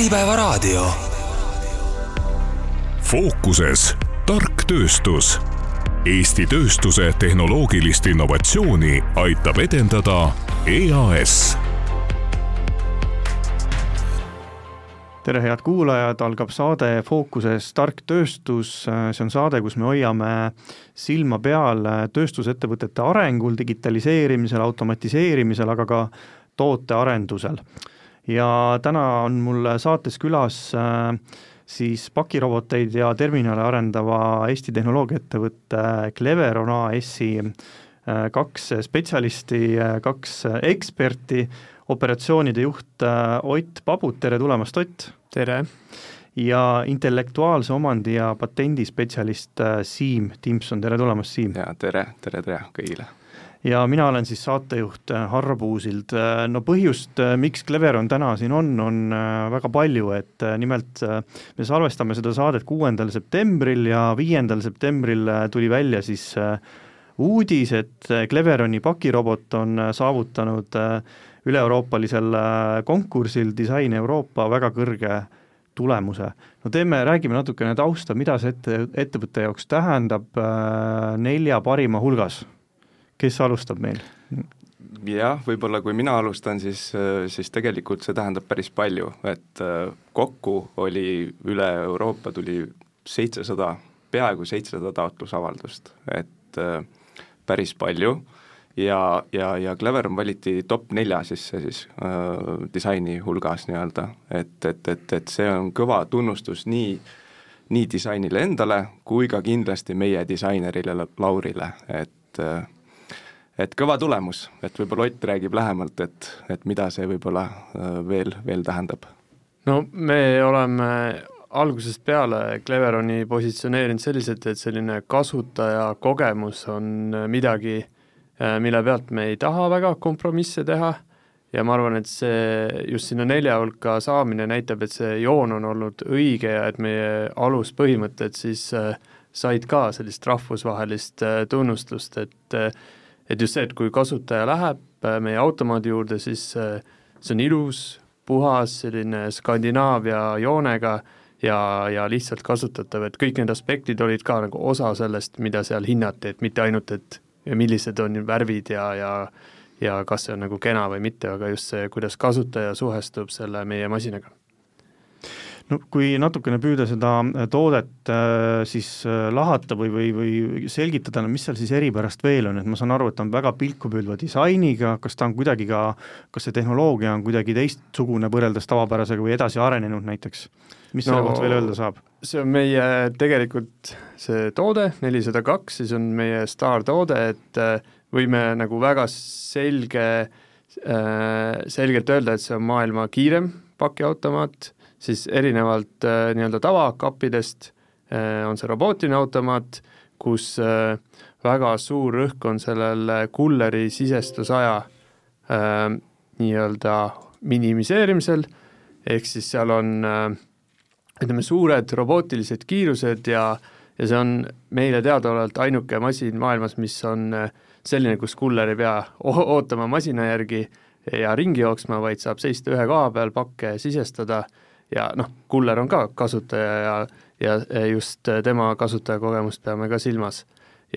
Äripäevaraadio. fookuses tark tööstus. Eesti tööstuse tehnoloogilist innovatsiooni aitab edendada EAS tere, head kuulajad, algab saade Fookuses tark tööstus, see on saade, kus me hoiame silma peal tööstusettevõtete arengul, digitaliseerimisel, automatiseerimisel, aga ka tootearendusel. Ja täna on mul saates külas äh, siis pakiroboteid ja terminale arendava Eesti tehnoloogiaettevõtte Cleveron AS-i äh, kaks spetsialisti, äh, kaks eksperti, operatsioonide juht Ott Pabut, tere tulemast, Ott! tere! ja intellektuaalse omandi ja patendispetsialist Siim Timson, tere tulemast, Siim! jaa, tere, tere, tere kõigile! Ja mina olen siis saatejuht äh, Harro Puusild. Äh, no põhjust, äh, miks Cleveron täna siin on, on väga palju, et nimelt me salvestame seda saadet kuuendal septembril ja viiendal septembril tuli välja siis uudis, et Cleveroni pakirobot on saavutanud üle-euroopalisel konkursil Design Euroopa väga kõrge tulemuse. no teeme, räägime natukene tausta, mida see ette, ettevõtte jaoks tähendab nelja parima hulgas kes alustab meil? jah, võib-olla kui mina alustan, siis, siis tegelikult see tähendab päris palju, et äh, kokku oli üle Euroopa tuli seitsesada, peaaegu seitsesada taotlusavaldust, et äh, päris palju ja, ja, ja Cleveron valiti top nelja sisse siis äh, disaini hulgas nii-öelda, et, et, et, et see on kõva tunnustus nii nii disainile endale kui ka kindlasti meie disainerile Laurile, et äh, et kõva tulemus, et võib-olla Ott räägib lähemalt, et, et mida see võib-olla äh, veel, veel tähendab? no me oleme algusest peale Cleveroni positsioneerinud selliselt, et selline kasutajakogemus on midagi, äh, mille pealt me ei taha väga kompromisse teha ja ma arvan, et see just sinna nelja hulka saamine näitab, et see joon on olnud õige ja et meie aluspõhimõtted siis äh, said ka sellist rahvusvahelist tunnustust, et et just see, et kui kasutaja läheb äh, meie automaadi juurde, siis äh, see on ilus, puhas, selline Skandinaavia joonega ja, ja lihtsalt kasutatav, et kõik need aspektid olid ka nagu osa sellest, mida seal hinnati, et mitte ainult, et millised on värvid ja, ja ja kas see on nagu kena või mitte, aga just see, kuidas kasutaja suhestub selle meie masinaga no kui natukene püüda seda äh, toodet äh, siis äh, lahata või, või, või selgitada, no mis seal siis eripärast veel on, et ma saan aru, et ta on väga pilkupüüdva disainiga, kas ta on kuidagi ka, kas see tehnoloogia on kuidagi teistsugune võrreldes tavapärasega või edasi arenenud näiteks? mis no, selle kohta veel öelda saab? see on meie tegelikult see toode, nelisada kaks, siis on meie staartoode, et võime nagu väga selge, selgelt öelda, et see on maailma kiirem pakiautomaat siis erinevalt äh, nii-öelda tavakappidest äh, on see robootiline automaat, kus äh, väga suur rõhk on sellel kulleri sisestusaja äh, nii-öelda minimiseerimisel, ehk siis seal on äh, ütleme, suured robootilised kiirused ja, ja see on meile teadaolevalt ainuke masin maailmas, mis on äh, selline, kus kuller ei pea ootama masina järgi ja ringi jooksma, vaid saab seista ühe koha peal, pakke sisestada ja noh, kuller on ka kasutaja ja, ja just tema kasutajakogemust peame ka silmas.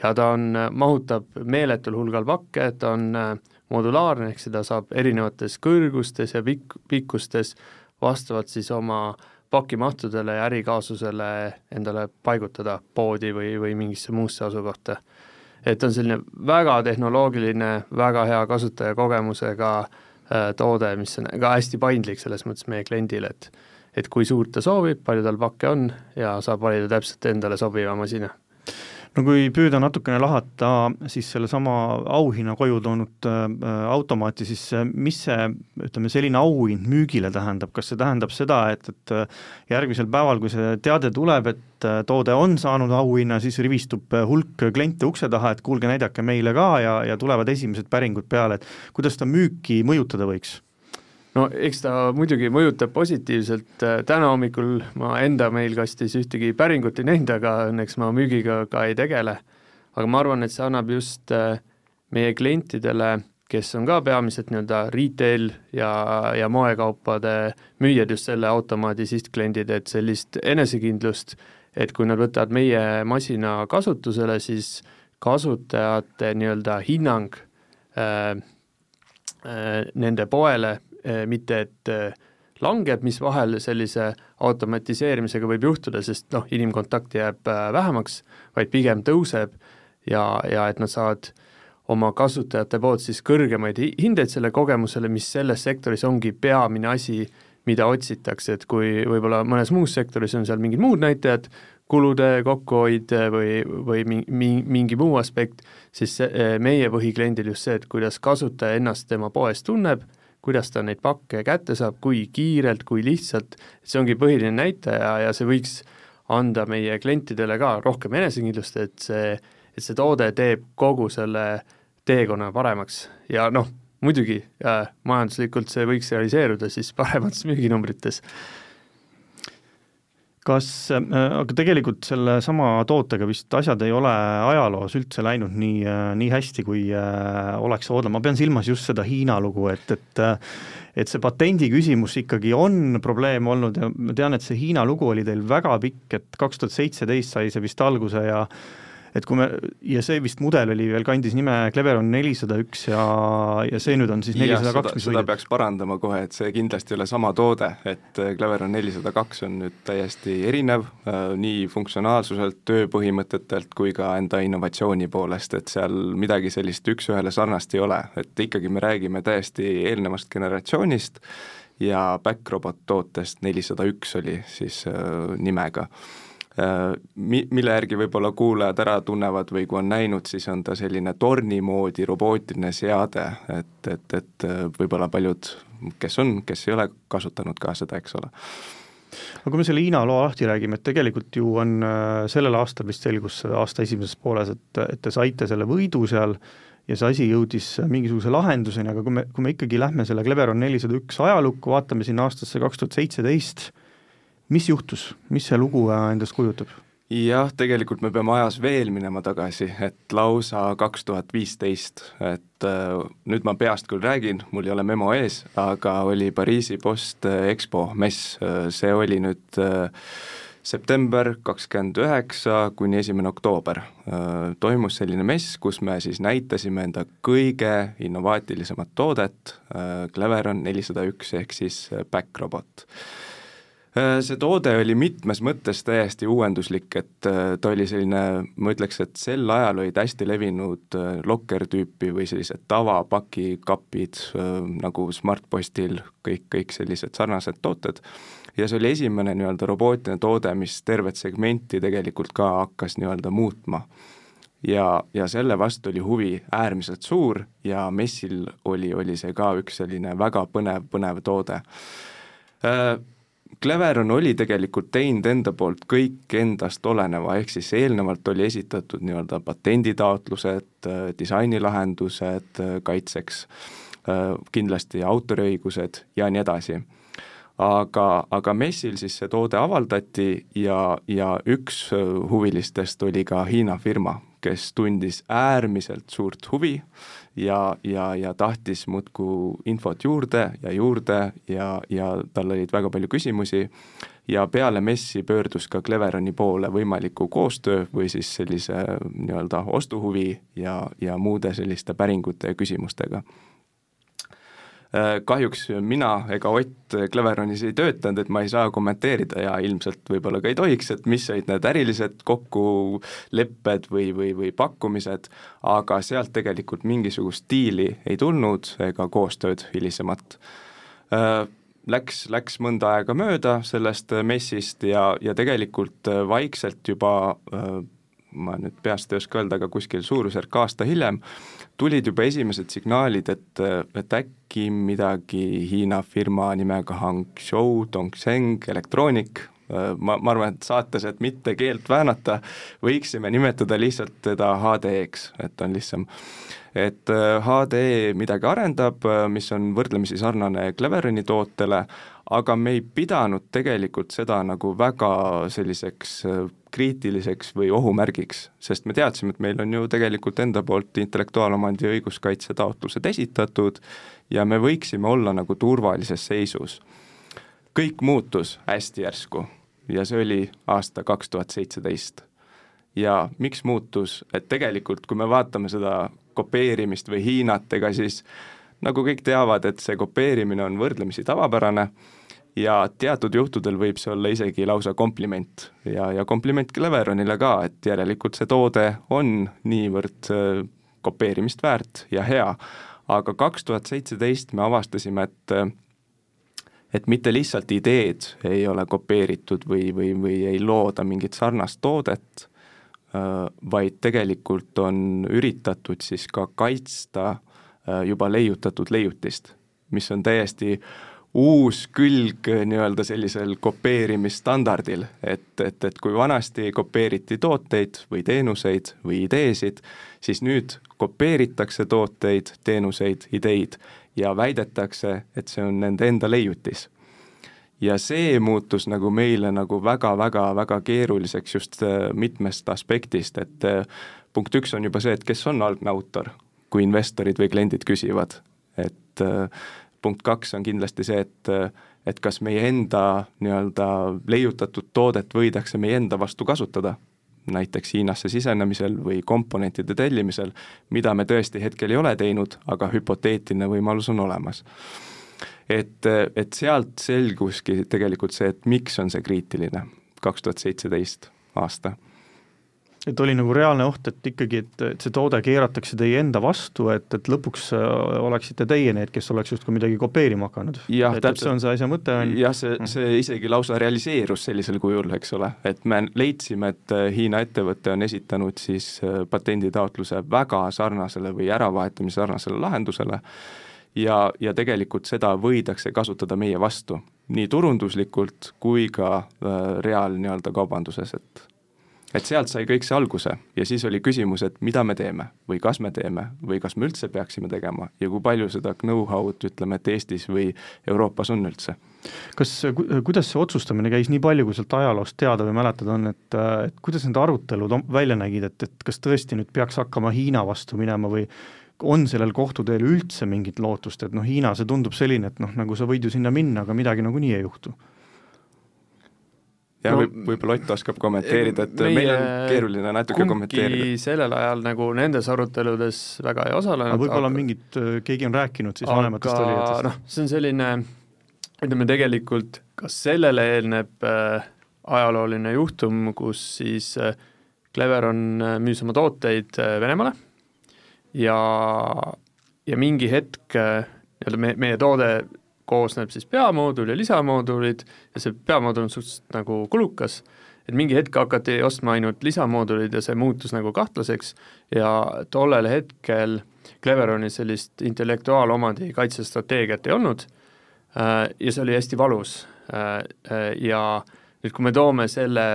ja ta on, mahutab meeletul hulgal pakke, ta on äh, modulaarne, ehk seda saab erinevates kõrgustes ja pikk, pikkustes vastavalt siis oma pakimahtudele ja ärikaasusele endale paigutada poodi või, või mingisse muusse asukohta. et on selline väga tehnoloogiline, väga hea kasutajakogemusega äh, toode, mis on ka hästi paindlik selles mõttes meie kliendile, et et kui suurt ta soovib, palju tal pakke on ja saab valida täpselt endale sobiva masina no kui püüda natukene lahata siis sellesama auhinna koju toonud äh, automaati, siis äh, mis see, ütleme, selline auhind müügile tähendab, kas see tähendab seda, et, et äh, järgmisel päeval, kui see teade tuleb, et äh, toode on saanud auhinna, siis rivistub hulk kliente ukse taha, et kuulge, näidake meile ka ja, ja tulevad esimesed päringud peale, et kuidas ta müüki mõjutada võiks? No eks ta muidugi mõjutab positiivselt, täna hommikul ma enda mailkastis ühtegi päringut ei näinud, aga õnneks ma müügiga ka ei tegele, aga ma arvan, et see annab just äh, meie klientidele, kes on ka peamiselt nii-öelda retail ja, ja moekaupade müüjad just selle automaadi sihtkliendid, et sellist enesekindlust, et kui nad võtavad meie masina kasutusele, siis kasutajate nii-öelda hinnang äh, äh, nende poele äh,, mitte et äh, langeb, mis vahel sellise automatiseerimisega võib juhtuda, sest noh, inimkontakt jääb äh, vähemaks, vaid pigem tõuseb ja, ja et nad saavad oma kasutajate poolt siis kõrgemaid hindeid selle kogemusele, mis selles sektoris ongi peamine asi, mida otsitakse, et kui võib-olla mõnes muus sektoris on seal mingid muud näitajad, kulude kokkuhoid või, või mingi, mingi muu aspekt, siis meie põhikliendil just see, et kuidas kasutaja ennast tema poes tunneb kuidas ta neid pakke kätte saab, kui kiirelt, kui lihtsalt, see ongi põhiline näitaja ja see võiks anda meie klientidele ka rohkem enesekindlust, et see, et see toode teeb kogu selle teekonna paremaks. Ja noh, muidugi äh, majanduslikult see võiks realiseeruda siis paremates müüginumbrites kas, äh, aga tegelikult sellesama tootega vist asjad ei ole ajaloos üldse läinud nii, äh, nii hästi, kui äh, oleks oodanud, ma pean silmas just seda Hiina lugu, et, et et see patendi küsimus ikkagi on probleem olnud ja ma tean, et see Hiina lugu oli teil väga pikk, et kaks tuhat seitseteist sai see vist alguse ja et kui me, ja see vist mudel oli veel, kandis nime Cleveron nelisada üks ja, ja see nüüd on siis nelisada kaks, mis seda peaks parandama kohe, et see kindlasti ei ole sama toode, et äh, Cleveron nelisada kaks on nüüd täiesti erinev äh, nii funktsionaalsuselt, tööpõhimõtetelt kui ka enda innovatsiooni poolest, et seal midagi sellist üks-ühele sarnast ei ole, et ikkagi me räägime täiesti eelnevast generatsioonist ja Backrobot tootest nelisada üks oli siis äh, nimega mi-, mille järgi võib-olla kuulajad ära tunnevad või kui on näinud, siis on ta selline torni moodi robootiline seade, et, et, et äh, võib-olla paljud, kes on, kes ei ole kasutanud ka seda, eks ole. Aga kui me selle Hiina loo lahti räägime, et tegelikult ju on äh, sellel aastal vist selgus aasta esimeses pooles, et, et te saite selle võidu seal ja see asi jõudis mingisuguse lahenduseni, aga kui me, kui me ikkagi lähme selle Cleveron nelisada üks ajalukku, vaatame sinna aastasse kaks tuhat seitseteist, mis juhtus, mis see lugu äh, endast kujutab? jah, tegelikult me peame ajas veel minema tagasi, et lausa kaks tuhat viisteist, et äh, nüüd ma peast küll räägin, mul ei ole memo ees, aga oli Pariisi Post äh, EXPO mess see oli nüüd september kakskümmend üheksa kuni esimene oktoober. Toimus selline mess, kus me siis näitasime enda kõige innovaatilisemat toodet, Cleveron nelisada üks ehk siis Backrobot see toode oli mitmes mõttes täiesti uuenduslik, et äh, ta oli selline, ma ütleks, et sel ajal olid hästi levinud äh, lokker-tüüpi või sellised tavapakikapid nagu Smartpostil, kõik, kõik sellised sarnased tooted, ja see oli esimene nii-öelda robootiline toode, mis tervet segmenti tegelikult ka hakkas nii-öelda muutma. Ja, ja selle vastu oli huvi äärmiselt suur ja messil oli, oli see ka üks selline väga põnev, põnev toode Cleveron oli tegelikult teinud enda poolt kõik endast oleneva, ehk siis eelnevalt oli esitatud nii-öelda patenditaotlused, äh, disainilahendused äh, kaitseks, äh, kindlasti autoriõigused ja nii edasi. aga, aga messil siis see toode avaldati ja, ja üks huvilistest oli ka Hiina firma, kes tundis äärmiselt suurt huvi ja, ja, ja tahtis muudkui infot juurde ja juurde ja, ja tal olid väga palju küsimusi. Ja peale messi pöördus ka Cleveroni poole võimaliku koostöö või siis sellise nii-öelda ostuhuvi ja, ja muude selliste päringute ja küsimustega kahjuks mina ega Ott Cleveronis ei töötanud, et ma ei saa kommenteerida ja ilmselt võib-olla ka ei tohiks, et mis olid need ärilised kokkulepped või, või, või pakkumised, aga sealt tegelikult mingisugust diili ei tulnud ega koostööd hilisemat. Äh, läks, läks mõnda aega mööda sellest messist ja, ja tegelikult vaikselt juba ma nüüd peast ei oska öelda, aga kuskil suurusjärk aasta hiljem, tulid juba esimesed signaalid, et, et äkki midagi Hiina firma nimega Hangzhou Dongsheng Electronic, ma, ma arvan, et saates, et mitte keelt väänata, võiksime nimetada lihtsalt teda HD-ks, et on lihtsam. et HD midagi arendab, mis on võrdlemisi sarnane Cleveroni tootele, aga me ei pidanud tegelikult seda nagu väga selliseks kriitiliseks või ohumärgiks, sest me teadsime, et meil on ju tegelikult enda poolt intellektuaalomandi õiguskaitse taotlused esitatud ja me võiksime olla nagu turvalises seisus. kõik muutus hästi järsku ja see oli aasta kaks tuhat seitseteist. ja miks muutus, et tegelikult kui me vaatame seda kopeerimist või Hiinat, ega siis nagu kõik teavad, et see kopeerimine on võrdlemisi tavapärane ja teatud juhtudel võib see olla isegi lausa kompliment. Ja, ja kompliment Cleveronile ka, et järelikult see toode on niivõrd äh, kopeerimist väärt ja hea, aga kaks tuhat seitseteist me avastasime, et äh, et mitte lihtsalt ideed ei ole kopeeritud või, või, või ei looda mingit sarnast toodet, äh, vaid tegelikult on üritatud siis ka kaitsta juba leiutatud leiutist, mis on täiesti äh, uus külg nii-öelda sellisel kopeerimisstandardil, et, et, et kui vanasti kopeeriti tooteid või teenuseid või ideesid, siis nüüd kopeeritakse tooteid, teenuseid, ideid ja väidetakse, et see on nende enda leiutis. ja see muutus nagu meile nagu väga-väga-väga keeruliseks just äh, mitmest aspektist, et äh, punkt üks on juba see, et kes on algne autor, kui investorid või kliendid küsivad, et äh, punkt kaks on kindlasti see, et et kas meie enda nii-öelda leiutatud toodet võidakse meie enda vastu kasutada, näiteks Hiinasse sisenemisel või komponentide tellimisel, mida me tõesti hetkel ei ole teinud, aga hüpoteetiline võimalus on olemas. et, et sealt selguski tegelikult see, et miks on see kriitiline, kaks tuhat seitseteist aasta et oli nagu reaalne oht, et ikkagi, et, et see toode keeratakse teie enda vastu, et, et lõpuks äh, oleksite teie need, kes oleks justkui midagi kopeerima hakanud. et, et see on see asja mõte, on jah, see, mhm. see isegi lausa realiseerus sellisel kujul, eks ole, et me leidsime, et äh, Hiina ettevõte on esitanud siis äh, patenditaotluse väga sarnasele või äravahetamise sarnasele lahendusele ja, ja tegelikult seda võidakse kasutada meie vastu, nii turunduslikult kui ka äh, reaal nii-öelda kaubanduses, et et sealt sai kõik see alguse ja siis oli küsimus, et mida me teeme või kas me teeme või kas me üldse peaksime tegema ja kui palju seda know-how'd, ütleme, et Eestis või Euroopas on üldse. kas, kuidas see otsustamine käis, nii palju kui sealt ajaloost teada või mäletada on, et, et kuidas need arutelud välja nägid, et, et kas tõesti nüüd peaks hakkama Hiina vastu minema või on sellel kohtuteel üldse mingit lootust, et noh, Hiina, see tundub selline, et noh, nagu sa võid ju sinna minna, aga midagi nagunii ei juhtu ja no, võib, võib-olla Ott oskab kommenteerida, et meil on keeruline natuke kommenteerida. sellel ajal nagu nendes aruteludes väga ei osalenud. võib-olla aga... mingid, äh, keegi on rääkinud siis aga, vanematest olijatest? noh, see on selline, ütleme tegelikult, kas sellele eelneb äh, ajalooline juhtum, kus siis äh, Cleveron äh, müüs oma tooteid äh, Venemaale ja, ja mingi hetk äh, nii-öelda me, meie toode koosneb siis peamoodul ja lisamoodulid ja see peamoodul on suhteliselt nagu kulukas, et mingi hetk hakati ostma ainult lisamoodulid ja see muutus nagu kahtlaseks ja tollel hetkel Cleveronil sellist intellektuaalomandi kaitsestrateegiat ei olnud äh, ja see oli hästi valus äh, äh, ja nüüd, kui me toome selle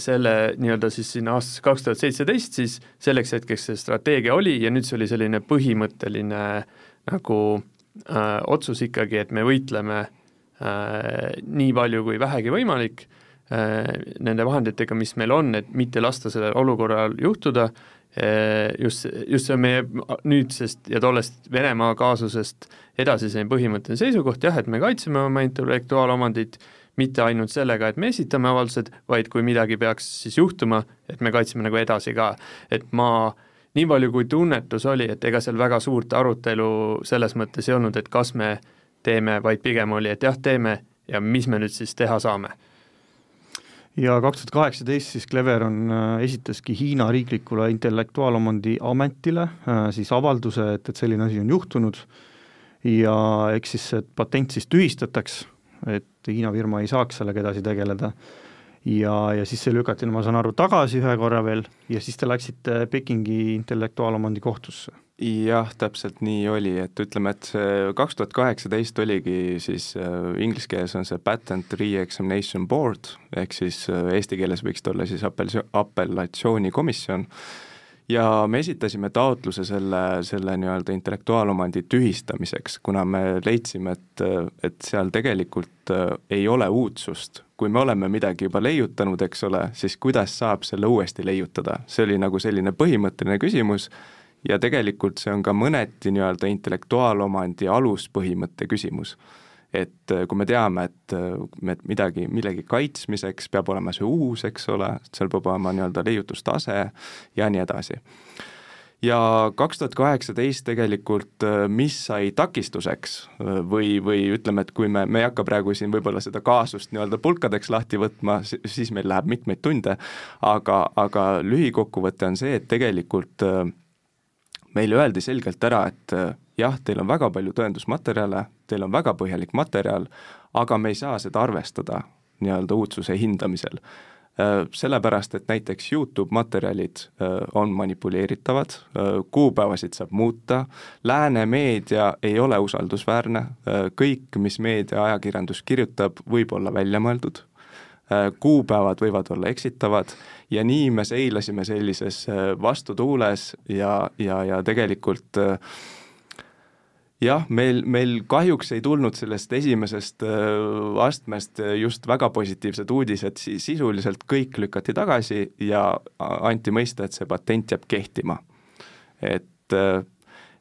selle nii-öelda siis sinna aastasse kaks tuhat seitseteist, siis selleks hetkeks see strateegia oli ja nüüd see oli selline põhimõtteline nagu äh, äh, otsus ikkagi, et me võitleme äh, nii palju kui vähegi võimalik äh, nende vahenditega, mis meil on, et mitte lasta sellel olukorral juhtuda äh,, just, just see on meie nüüdsest ja tollest Venemaa kaasusest edasi selline põhimõtteline seisukoht, jah, et me kaitseme oma intellektuaalomandit, mitte ainult sellega, et me esitame avaldused, vaid kui midagi peaks siis juhtuma, et me kaitseme nagu edasi ka, et ma äh, nii palju, kui tunnetus oli, et ega seal väga suurt arutelu selles mõttes ei olnud, et kas me teeme, vaid pigem oli, et jah, teeme ja mis me nüüd siis teha saame. Ja kaks tuhat kaheksateist siis Cleveron äh, esitaski Hiina riiklikule intellektuaalomandi ametile äh, siis avalduse, et, et selline asi on juhtunud. Ja eks siis see patent siis tühistataks, et Hiina firma ei saaks sellega edasi tegeleda ja, ja siis see lükati, ma saan aru, tagasi ühe korra veel ja siis te läksite Pekingi intellektuaalomandi kohtusse. jah, täpselt nii oli, et ütleme, et see kaks tuhat kaheksateist oligi siis äh, inglise keeles on see patent re-examination board, ehk siis äh, eesti keeles võiks ta olla siis apel-, apellatsioonikomisjon, ja me esitasime taotluse selle, selle nii-öelda intellektuaalomandi tühistamiseks, kuna me leidsime, et, et seal tegelikult äh, ei ole uudsust. kui me oleme midagi juba leiutanud, eks ole, siis kuidas saab selle uuesti leiutada, see oli nagu selline põhimõtteline küsimus ja tegelikult see on ka mõneti nii-öelda intellektuaalomandi aluspõhimõtte küsimus et äh, kui me teame, et äh, me midagi, millegi kaitsmiseks peab olema see uus, eks ole, seal peab olema nii-öelda leiutustase ja nii edasi. ja kaks tuhat kaheksateist tegelikult, äh, mis sai takistuseks või, või ütleme, et kui me, me ei hakka praegu siin võib-olla seda kaasust nii-öelda pulkadeks lahti võtma, siis meil läheb mitmeid tunde, aga, aga lühikokkuvõte on see, et tegelikult meile öeldi selgelt ära, et jah, teil on väga palju tõendusmaterjale, teil on väga põhjalik materjal, aga me ei saa seda arvestada nii-öelda uudsuse hindamisel. Äh, sellepärast, et näiteks YouTube materjalid äh, on manipuleeritavad, äh, kuupäevasid saab muuta, lääne meedia ei ole usaldusväärne, kõik, mis meedia, ajakirjandus kirjutab, võib olla välja mõeldud, kuupäevad võivad olla eksitavad ja nii me seilasime sellises vastutuules ja, ja, ja tegelikult äh, jah, meil, meil kahjuks ei tulnud sellest esimesest äh, astmest just väga positiivsed uudised, sisuliselt kõik lükati tagasi ja anti mõista, et see patent jääb kehtima. et, äh,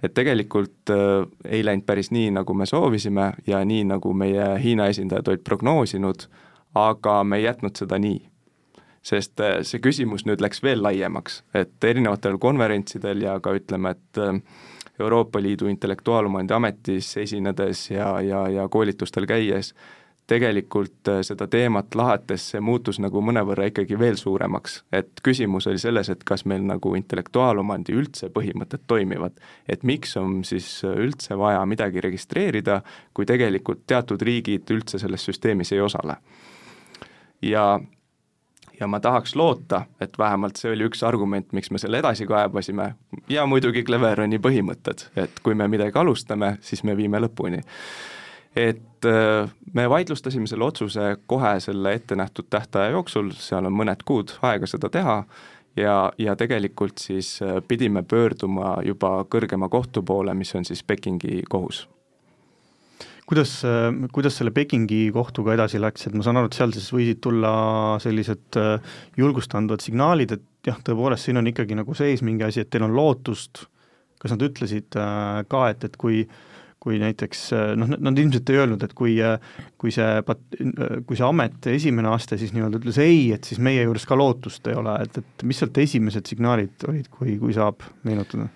et tegelikult äh, ei läinud päris nii, nagu me soovisime ja nii, nagu meie Hiina esindajad olid prognoosinud, aga me ei jätnud seda nii sest see küsimus nüüd läks veel laiemaks, et erinevatel konverentsidel ja ka ütleme, et Euroopa Liidu Intellektuaalomandi ametis esinedes ja, ja, ja koolitustel käies, tegelikult äh, seda teemat lahates see muutus nagu mõnevõrra ikkagi veel suuremaks. et küsimus oli selles, et kas meil nagu intellektuaalomandi üldse põhimõtted toimivad. et miks on siis üldse vaja midagi registreerida, kui tegelikult teatud riigid üldse selles süsteemis ei osale. Ja ja ma tahaks loota, et vähemalt see oli üks argument, miks me selle edasi kaebasime ja muidugi Cleveroni põhimõtted, et kui me midagi alustame, siis me viime lõpuni. et äh, me vaidlustasime selle otsuse kohe selle ettenähtud tähtaja jooksul, seal on mõned kuud aega seda teha, ja, ja tegelikult siis äh, pidime pöörduma juba kõrgema kohtu poole, mis on siis Pekingi kohus kuidas, kuidas selle Pekingi kohtuga edasi läks, et ma saan aru, et seal siis võisid tulla sellised äh, julgust andvad signaalid, et jah, tõepoolest siin on ikkagi nagu sees mingi asi, et teil on lootust, kas nad ütlesid äh, ka, et, et kui kui näiteks äh, noh, nad ilmselt ei öelnud, et kui, kui see pat-, kui see amet, esimene aste siis nii-öelda ütles ei, et siis meie juures ka lootust ei ole, et, et mis sealt esimesed signaalid olid, kui, kui saab meenutada?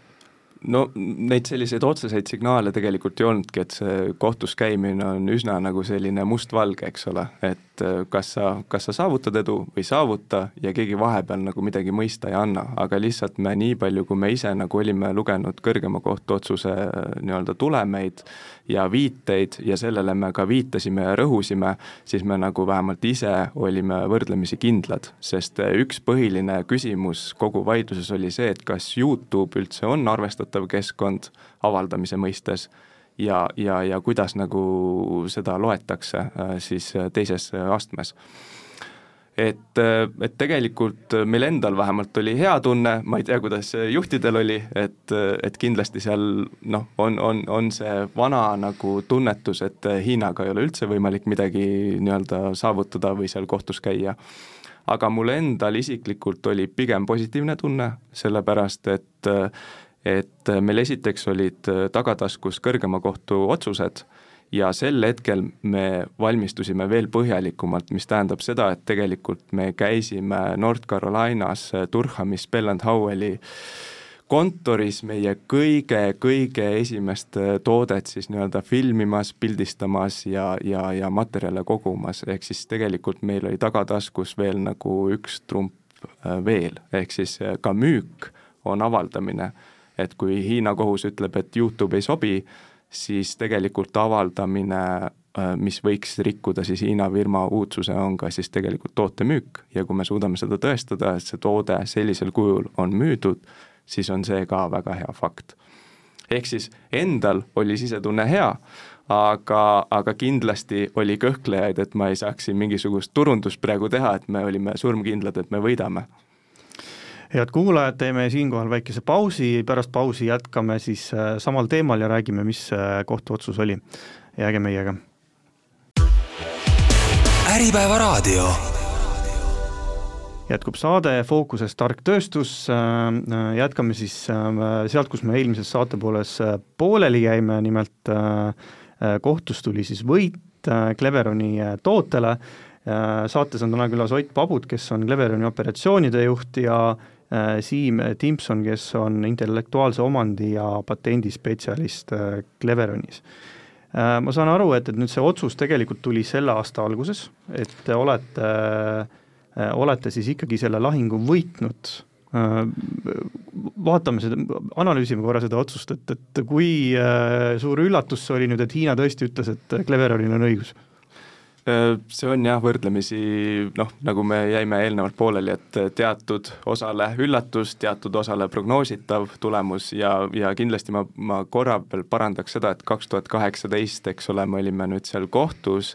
No neid selliseid otseseid signaale tegelikult ei olnudki, et see kohtus käimine on üsna nagu selline mustvalge, eks ole, et äh, kas sa, kas sa saavutad edu või ei saavuta ja keegi vahepeal nagu midagi mõista ei anna, aga lihtsalt me nii palju, kui me ise nagu olime lugenud kõrgema kohtu otsuse äh, nii-öelda tulemeid ja viiteid ja sellele me ka viitasime ja rõhusime, siis me nagu vähemalt ise olime võrdlemisi kindlad, sest äh, üks põhiline küsimus kogu vaidluses oli see, et kas YouTube üldse on arvestatud kasutatav keskkond avaldamise mõistes ja, ja, ja kuidas nagu seda loetakse äh, siis äh, teises äh, astmes et, et tegelikult meil endal vähemalt oli hea tunne, ma ei tea, kuidas juhtidel oli, et, et kindlasti seal noh, on, on, on see vana nagu tunnetus, et Hiinaga ei ole üldse võimalik midagi nii-öelda saavutada või seal kohtus käia. aga mul endal isiklikult oli pigem positiivne tunne, sellepärast et et äh, meil esiteks olid äh, tagataskus kõrgema kohtu otsused ja sel hetkel me valmistusime veel põhjalikumalt, mis tähendab seda, et tegelikult me käisime North Carolinas äh, Durhamis Bell and Howelli kontoris meie kõige-kõige esimest toodet siis nii-öelda filmimas, pildistamas ja, ja, ja materjale kogumas, ehk siis tegelikult meil oli tagataskus veel nagu üks trump veel, ehk siis ka müük on avaldamine et kui Hiina kohus ütleb, et Youtube ei sobi, siis tegelikult avaldamine, äh, mis võiks rikkuda siis Hiina firma uudsuse, on ka siis tegelikult toote müük ja kui me suudame seda tõestada, et see toode sellisel kujul on müüdud, siis on see ka väga hea fakt. ehk siis endal oli sisetunne hea, aga, aga kindlasti oli kõhklejaid, et ma ei saaks siin mingisugust turundust praegu teha, et me olime surmkindlad, et me võidame head kuulajad, teeme siinkohal väikese pausi, pärast pausi jätkame siis äh, samal teemal ja räägime, mis äh, kohtuotsus oli. jääge meiega. äripäeva raadio jätkub saade Fookuses tark tööstus, äh, jätkame siis sealt, kus me eelmises saatepooles pooleli jäime, nimelt kohtus tuli siis võit Cleveroni tootele, saates on täna külas Ott Pabut, kes on Cleveroni operatsioonide juht ja Siim Timpson, kes on intellektuaalse omandi ja patendispetsialist äh, Cleveronis. Äh, ma saan aru, et, et nüüd see otsus tegelikult tuli selle aasta alguses, et te olete, olete siis ikkagi selle lahingu võitnud vaatame seda, analüüsime korra seda otsust, et, et kui suur üllatus see oli nüüd, et Hiina tõesti ütles, et Cleveronil on õigus Äh, see on jah, võrdlemisi noh, nagu me jäime eelnevalt pooleli, et teatud osale üllatus, teatud osale prognoositav tulemus ja, ja kindlasti ma, ma korra veel parandaks seda, et kaks tuhat kaheksateist, eks ole, me olime nüüd seal kohtus,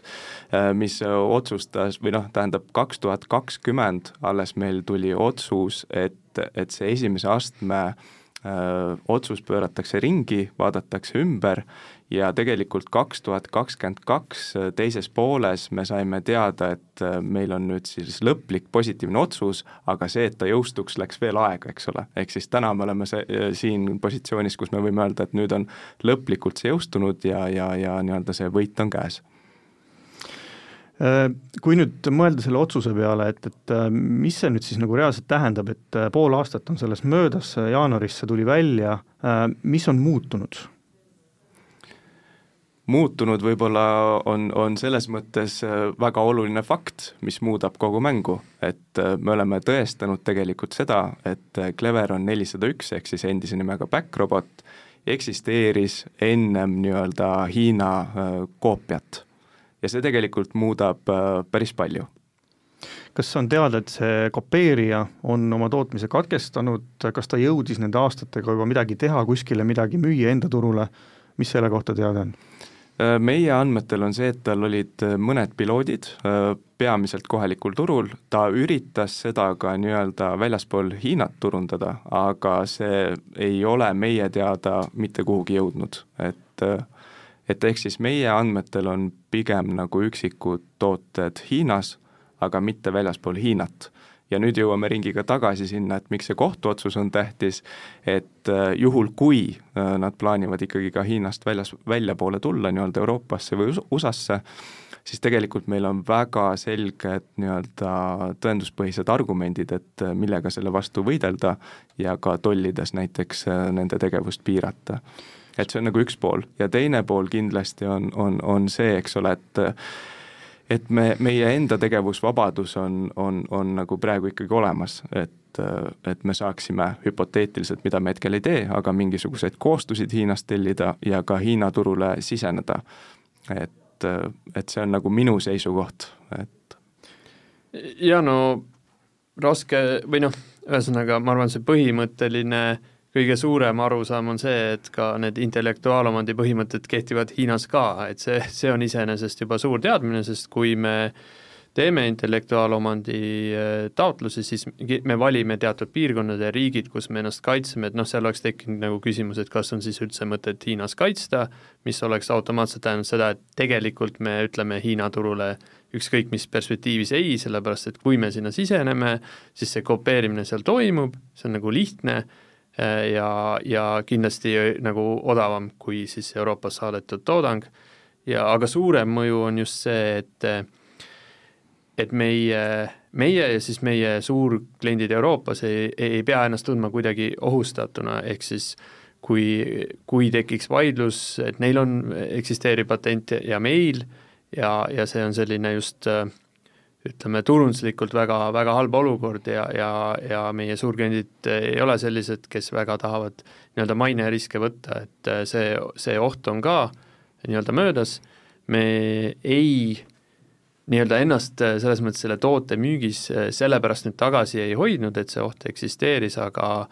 äh, mis otsustas või noh, tähendab kaks tuhat kakskümmend alles meil tuli otsus, et, et see esimese astme öö, äh, otsus pööratakse ringi, vaadatakse ümber ja tegelikult kaks tuhat kakskümmend kaks äh, teises pooles me saime teada, et äh, meil on nüüd siis lõplik positiivne otsus, aga see, et ta jõustuks, läks veel aega, eks ole. ehk siis täna me oleme see, äh, siin positsioonis, kus me võime öelda, et nüüd on lõplikult see jõustunud ja, ja, ja nii-öelda see võit on käes kui nüüd mõelda selle otsuse peale, et, et mis see nüüd siis nagu reaalselt tähendab, et pool aastat on sellest möödas, jaanuaris see tuli välja, mis on muutunud? Muutunud võib-olla on, on selles mõttes äh, väga oluline fakt, mis muudab kogu mängu, et äh, me oleme tõestanud tegelikult seda, et äh, Cleveron nelisada üks ehk siis endise nimega Backrobot eksisteeris ennem nii-öelda Hiina koopiat. ja see tegelikult muudab päris palju kas on teada, et see kopeerija on oma tootmise katkestanud, kas ta jõudis nende aastatega juba midagi teha, kuskile midagi müüa enda turule, mis selle kohta teada on? Äh, meie andmetel on see, et tal olid äh, mõned piloodid, äh, peamiselt kohalikul turul, ta üritas seda ka nii-öelda väljaspool Hiinat turundada, aga see ei ole meie teada mitte kuhugi jõudnud, et et ehk siis meie andmetel on pigem nagu üksikud tooted Hiinas, aga mitte väljaspool Hiinat ja nüüd jõuame ringiga tagasi sinna, et miks see kohtuotsus on tähtis, et äh, juhul, kui äh, nad plaanivad ikkagi ka Hiinast väljas, väljapoole tulla nii-öelda Euroopasse või USA-sse, siis tegelikult meil on väga selged nii-öelda tõenduspõhised argumendid, et äh, millega selle vastu võidelda ja ka tollides näiteks nende tegevust piirata. Et see on nagu üks pool. Ja teine pool kindlasti on, on, on see, eks ole, et et me, meie enda tegevusvabadus on, on, on nagu praegu ikkagi olemas, et et me saaksime hüpoteetiliselt, mida me hetkel ei tee, aga mingisuguseid koostusid Hiinast tellida ja ka Hiina turule siseneda. et, et see on nagu minu seisukoht, et ja no raske või noh, ühesõnaga ma arvan, see põhimõtteline äh, kõige suurem arusaam on see, et ka need intellektuaalomandi põhimõtted kehtivad Hiinas ka, et see, see on iseenesest juba suur teadmine, sest kui me teeme intellektuaalomandi äh, taotlusi, siis me valime teatud piirkonnad ja riigid, kus me ennast kaitseme, et noh, seal oleks tekkinud nagu küsimus, et kas on siis üldse mõtet Hiinas kaitsta, mis oleks automaatselt tähendanud seda, et tegelikult me ütleme Hiina turule ükskõik mis perspektiivis ei, sellepärast et kui me sinna siseneme, siis see kopeerimine seal toimub, see on nagu lihtne ja, ja kindlasti nagu odavam kui siis Euroopas saadetud toodang. Ja aga suurem mõju on just see, et et meie, meie ja siis meie suurkliendid Euroopas ei, ei pea ennast tundma kuidagi ohustatuna, ehk siis kui, kui tekiks vaidlus, et neil on, eksisteerib patent ja meil ja, ja see on selline just äh, ütleme, turunduslikult väga, väga halb olukord ja, ja, ja meie suurkliendid ei ole sellised, kes väga tahavad nii-öelda maineriske võtta, et äh, see, see oht on ka nii-öelda möödas, me ei nii-öelda ennast äh, selles mõttes selle toote müügis äh, sellepärast nüüd tagasi ei hoidnud, et see oht eksisteeris, aga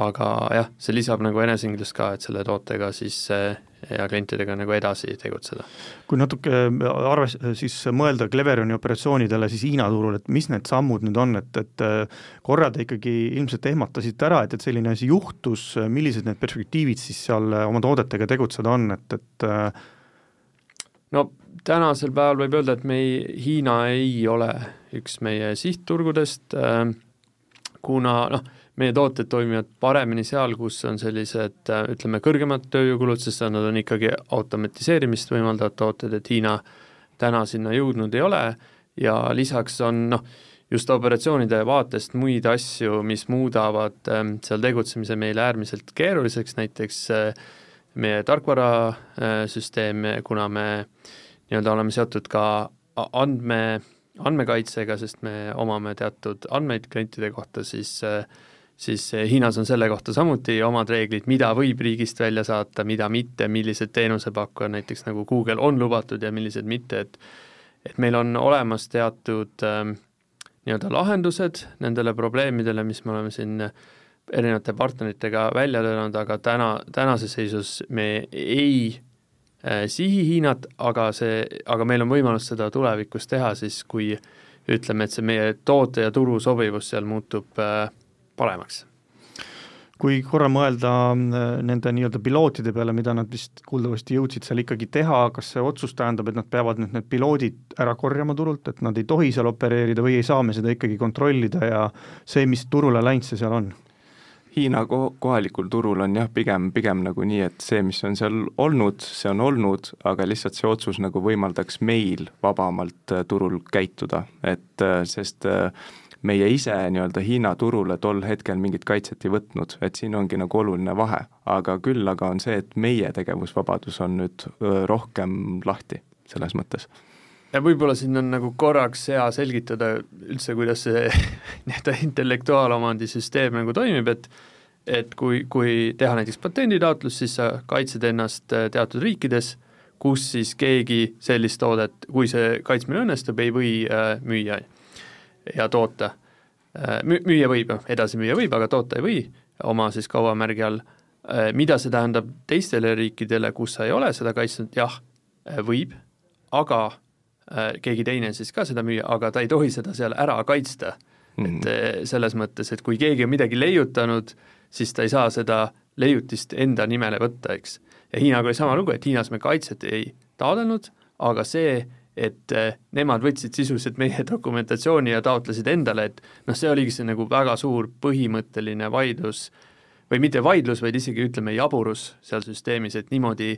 aga jah, see lisab nagu enesekindlust ka, et selle tootega siis ja klientidega nagu edasi tegutseda. kui natuke arves-, siis mõelda Cleverioni operatsioonidele siis Hiina turul, et mis need sammud nüüd on, et, et korra te ikkagi ilmselt ehmatasite ära, et, et selline asi juhtus, millised need perspektiivid siis seal oma toodetega tegutseda on, et, et no tänasel päeval võib öelda, et me ei, Hiina ei ole üks meie sihtturgudest, kuna noh, meie tooted toimivad paremini seal, kus on sellised ütleme, kõrgemad tööjõukulud, sest nad on ikkagi automatiseerimist võimaldavad tooted, et Hiina täna sinna jõudnud ei ole. Ja lisaks on noh, just operatsioonide vaatest muid asju, mis muudavad ähm, seal tegutsemise meile äärmiselt keeruliseks, näiteks äh, meie tarkvarasüsteem, kuna me nii-öelda oleme seotud ka andme, andmekaitsega, sest me omame teatud andmeid klientide kohta, siis äh, siis Hiinas on selle kohta samuti omad reeglid, mida võib riigist välja saata, mida mitte, millised teenusepakkujad näiteks nagu Google on lubatud ja millised mitte, et et meil on olemas teatud äh, nii-öelda lahendused nendele probleemidele, mis me oleme siin erinevate partneritega välja töötanud, aga täna, tänases seisus me ei äh, sihi Hiinat, aga see, aga meil on võimalus seda tulevikus teha siis, kui ütleme, et see meie toote ja turu sobivus seal muutub äh, paremaks kui korra mõelda äh, nende nii-öelda pilootide peale, mida nad vist kuuldavasti jõudsid seal ikkagi teha, kas see otsus tähendab, et nad peavad nüüd need piloodid ära korjama turult, et nad ei tohi seal opereerida või ei saa me seda ikkagi kontrollida ja see, mis turule läinud, see seal on? Hiina ko-, kohalikul turul on jah, pigem, pigem nagu nii, et see, mis on seal olnud, see on olnud, aga lihtsalt see otsus nagu võimaldaks meil vabamalt äh, turul käituda, et äh, sest äh, meie ise nii-öelda Hiina turule tol hetkel mingit kaitset ei võtnud, et siin ongi nagu oluline vahe. aga küll aga on see, et meie tegevusvabadus on nüüd rohkem lahti selles mõttes ja võib-olla siin on nagu korraks hea selgitada üldse, kuidas see nii-öelda intellektuaalomandi süsteem nagu toimib, et et kui, kui teha näiteks patenditaotlus, siis sa kaitsed ennast teatud riikides, kus siis keegi sellist toodet, kui see kaitsmine õnnestub, ei või äh, müüa ja toota. Müüa võib, edasi müüa võib, aga toota ei või oma siis kaubamärgi all. Mida see tähendab teistele riikidele, kus sa ei ole seda kaitsnud, jah, võib, aga keegi teine siis ka seda müüa, aga ta ei tohi seda seal ära kaitsta mm.. et selles mõttes, et kui keegi on midagi leiutanud, siis ta ei saa seda leiutist enda nimele võtta, eks. ja Hiinaga oli sama lugu, et Hiinas me kaitset ei taotlenud, aga see, et eh, nemad võtsid sisuliselt meie dokumentatsiooni ja taotlesid endale, et noh, see oligi see nagu väga suur põhimõtteline vaidlus või mitte vaidlus, vaid isegi ütleme, jaburus seal süsteemis, et niimoodi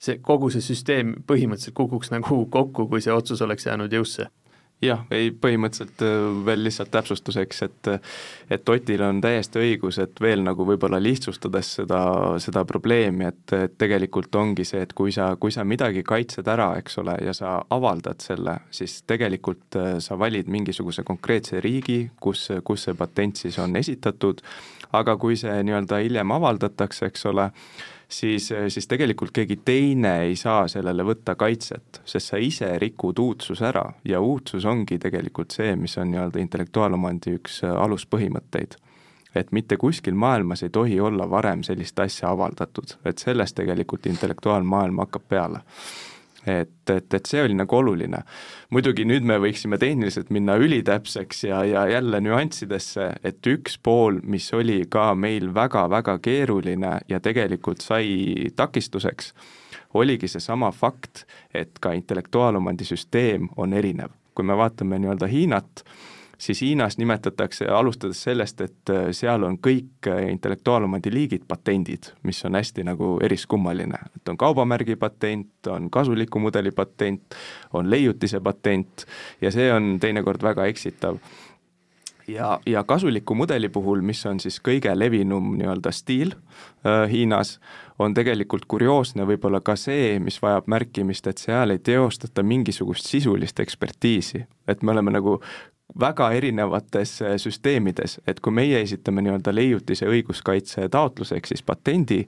see, kogu see süsteem põhimõtteliselt kukuks nagu kokku, kui see otsus oleks jäänud jõusse jah, ei põhimõtteliselt äh, veel lihtsalt täpsustuseks, et et Otil on täiesti õigus, et veel nagu võib-olla lihtsustades seda, seda probleemi, et, et tegelikult ongi see, et kui sa, kui sa midagi kaitsed ära, eks ole, ja sa avaldad selle, siis tegelikult äh, sa valid mingisuguse konkreetse riigi, kus, kus see patent siis on esitatud, aga kui see nii-öelda hiljem avaldatakse, eks ole, siis, siis tegelikult keegi teine ei saa sellele võtta kaitset, sest sa ise rikud uudsuse ära. Ja uudsus ongi tegelikult see, mis on nii-öelda intellektuaalomandi üks aluspõhimõtteid. Et mitte kuskil maailmas ei tohi olla varem sellist asja avaldatud, et sellest tegelikult intellektuaalmaailm hakkab peale et, et, et see oli nagu oluline. muidugi nüüd me võiksime tehniliselt minna ülitäpseks ja, ja jälle nüanssidesse, et üks pool, mis oli ka meil väga-väga keeruline ja tegelikult sai takistuseks, oligi seesama fakt, et ka intellektuaalomandi süsteem on erinev. kui me vaatame nii-öelda Hiinat, siis Hiinas nimetatakse, alustades sellest, et äh, seal on kõik äh, intellektuaalomandi liigid patendid, mis on hästi nagu eriskummaline, et on kaubamärgi patent, on kasuliku mudeli patent, on leiutise patent ja see on teinekord väga eksitav ja, ja kasuliku mudeli puhul, mis on siis kõige levinum nii-öelda stiil äh, Hiinas, on tegelikult kurioosne võib-olla ka see, mis vajab märkimist, et seal ei teostata mingisugust sisulist ekspertiisi. et me oleme nagu väga erinevates äh, süsteemides, et kui meie esitame nii-öelda leiutise õiguskaitse taotluse ehk siis patendi,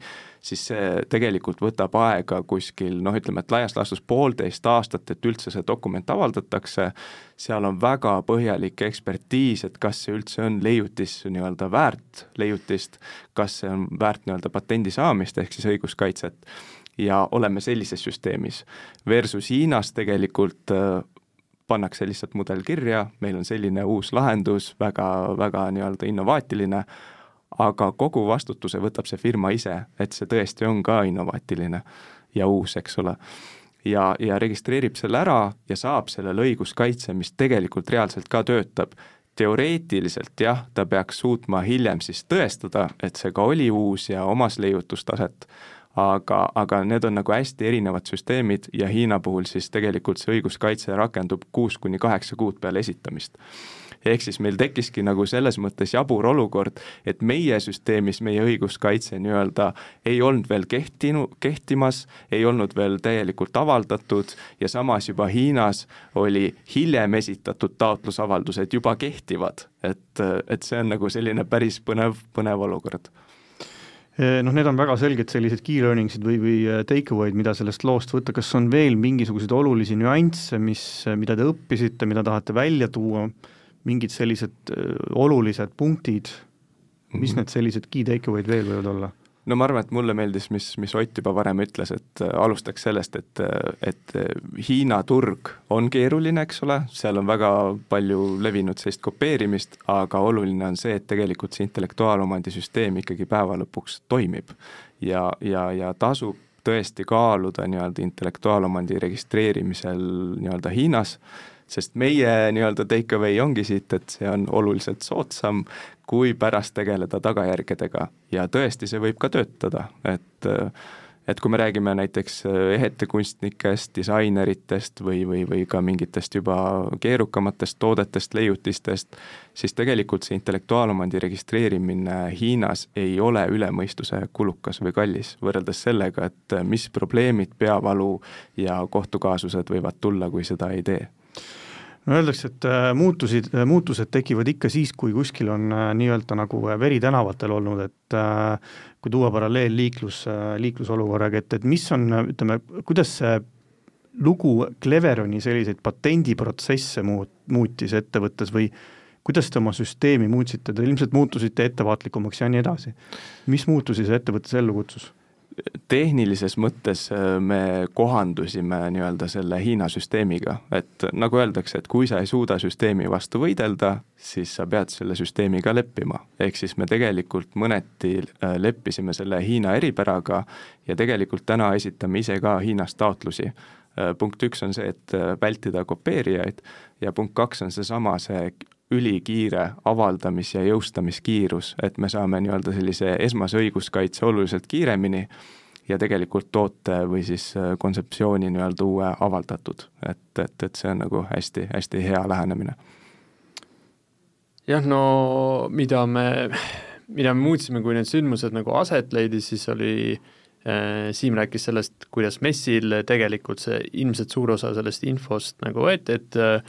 siis see tegelikult võtab aega kuskil noh, ütleme, et laias laastus poolteist aastat, et üldse see dokument avaldatakse, seal on väga põhjalik ekspertiis, et kas see üldse on leiutis nii-öelda väärt leiutist, kas see on väärt nii-öelda patendi saamist, ehk siis õiguskaitset, ja oleme sellises süsteemis. Versus Hiinas tegelikult äh, pannakse lihtsalt mudel kirja, meil on selline uus lahendus väga,, väga-väga nii-öelda innovaatiline, aga kogu vastutuse võtab see firma ise, et see tõesti on ka innovaatiline ja uus, eks ole. ja, ja registreerib selle ära ja saab sellele õiguskaitse, mis tegelikult reaalselt ka töötab. teoreetiliselt jah, ta peaks suutma hiljem siis tõestada, et see ka oli uus ja omas leiutustaset aga, aga need on nagu hästi erinevad süsteemid ja Hiina puhul siis tegelikult see õiguskaitse rakendub kuus kuni kaheksa kuud peale esitamist. Ehk siis meil tekkiski nagu selles mõttes jabur olukord, et meie süsteemis meie õiguskaitse nii-öelda ei olnud veel kehtinu, kehtimas, ei olnud veel täielikult avaldatud ja samas juba Hiinas oli hiljem esitatud taotlusavaldused juba kehtivad, et, et see on nagu selline päris põnev, põnev olukord noh, need on väga selged sellised key learnings'id või, või eh, take away'd, mida sellest loost võtta, kas on veel mingisuguseid olulisi nüansse, mis, mida te õppisite, mida tahate välja tuua, mingid sellised eh, olulised punktid, mis mm -hmm. need sellised key take away'd veel võivad olla? No ma arvan, et mulle meeldis, mis, mis Ott juba varem ütles, et äh, alustaks sellest, et, et äh, Hiina turg on keeruline, eks ole, seal on väga palju levinud sellist kopeerimist, aga oluline on see, et tegelikult see intellektuaalomandi süsteem ikkagi päeva lõpuks toimib. ja, ja, ja tasub tõesti kaaluda nii-öelda intellektuaalomandi registreerimisel nii-öelda Hiinas, sest meie nii-öelda take away ongi siit, et see on oluliselt soodsam, kui pärast tegeleda tagajärgedega. Ja tõesti, see võib ka töötada, et et kui me räägime näiteks ehetekunstnikest, disaineritest või, või, või ka mingitest juba keerukamatest toodetest, leiutistest, siis tegelikult see intellektuaalomandi registreerimine Hiinas ei ole üle mõistuse kulukas või kallis, võrreldes sellega, et mis probleemid, peavalu ja kohtukaasused võivad tulla, kui seda ei tee no öeldakse, et äh, muutusid, äh, muutused tekivad ikka siis, kui kuskil on äh, nii-öelda nagu veri tänavatel olnud, et kui tuua paralleel liiklus, liiklusolukorraga, et, et mis on, ütleme, kuidas see lugu Cleveroni selliseid patendiprotsesse muut-, muutis ettevõttes või kuidas te oma süsteemi muutsite, te ilmselt muutusite ettevaatlikumaks ja nii edasi. mis muutusi see ettevõttes ellu kutsus? Tehnilises mõttes äh, me kohandusime nii-öelda selle Hiina süsteemiga, et nagu öeldakse, et kui sa ei suuda süsteemi vastu võidelda, siis sa pead selle süsteemiga leppima. ehk siis me tegelikult mõneti äh, leppisime selle Hiina eripäraga ja tegelikult täna esitame ise ka Hiinas taotlusi. Äh, punkt üks on see, et vältida kopeerijaid ja punkt kaks on seesama, see ülikiire avaldamis- ja jõustamiskiirus, et me saame nii-öelda sellise esmase õiguskaitse oluliselt kiiremini ja tegelikult toote või siis äh, kontseptsiooni nii-öelda uue avaldatud, et, et, et see on nagu hästi, hästi hea lähenemine. jah, no mida me, mida me muutsime, kui need sündmused nagu aset leidis, siis oli äh, Siim rääkis sellest, kuidas messil tegelikult see ilmselt suur osa sellest infost nagu võeti, et äh,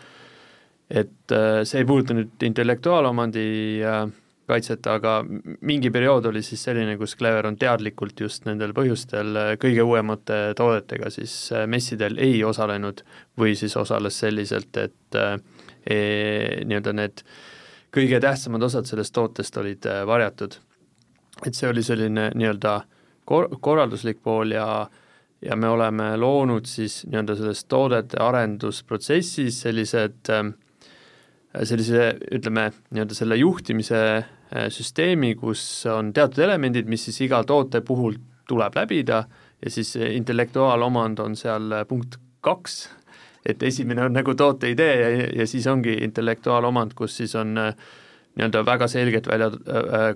et äh, see ei puuduta nüüd intellektuaalomandi äh, kaitset, aga mingi periood oli siis selline, kus Clever on teadlikult just nendel põhjustel äh, kõige uuemate toodetega siis messidel ei osalenud või siis osales selliselt, et e, nii-öelda need kõige tähtsamad osad sellest tootest olid varjatud. et see oli selline nii-öelda kor-, korralduslik pool ja ja me oleme loonud siis nii-öelda selles toodete arendusprotsessis sellised äh, sellise, ütleme, nii-öelda selle juhtimise äh, süsteemi, kus on teatud elemendid, mis siis iga toote puhul tuleb läbida ja siis intellektuaalomand on seal äh, punkt kaks, et esimene on nagu toote idee ja, ja siis ongi intellektuaalomand, kus siis on äh, nii-öelda väga selgelt välja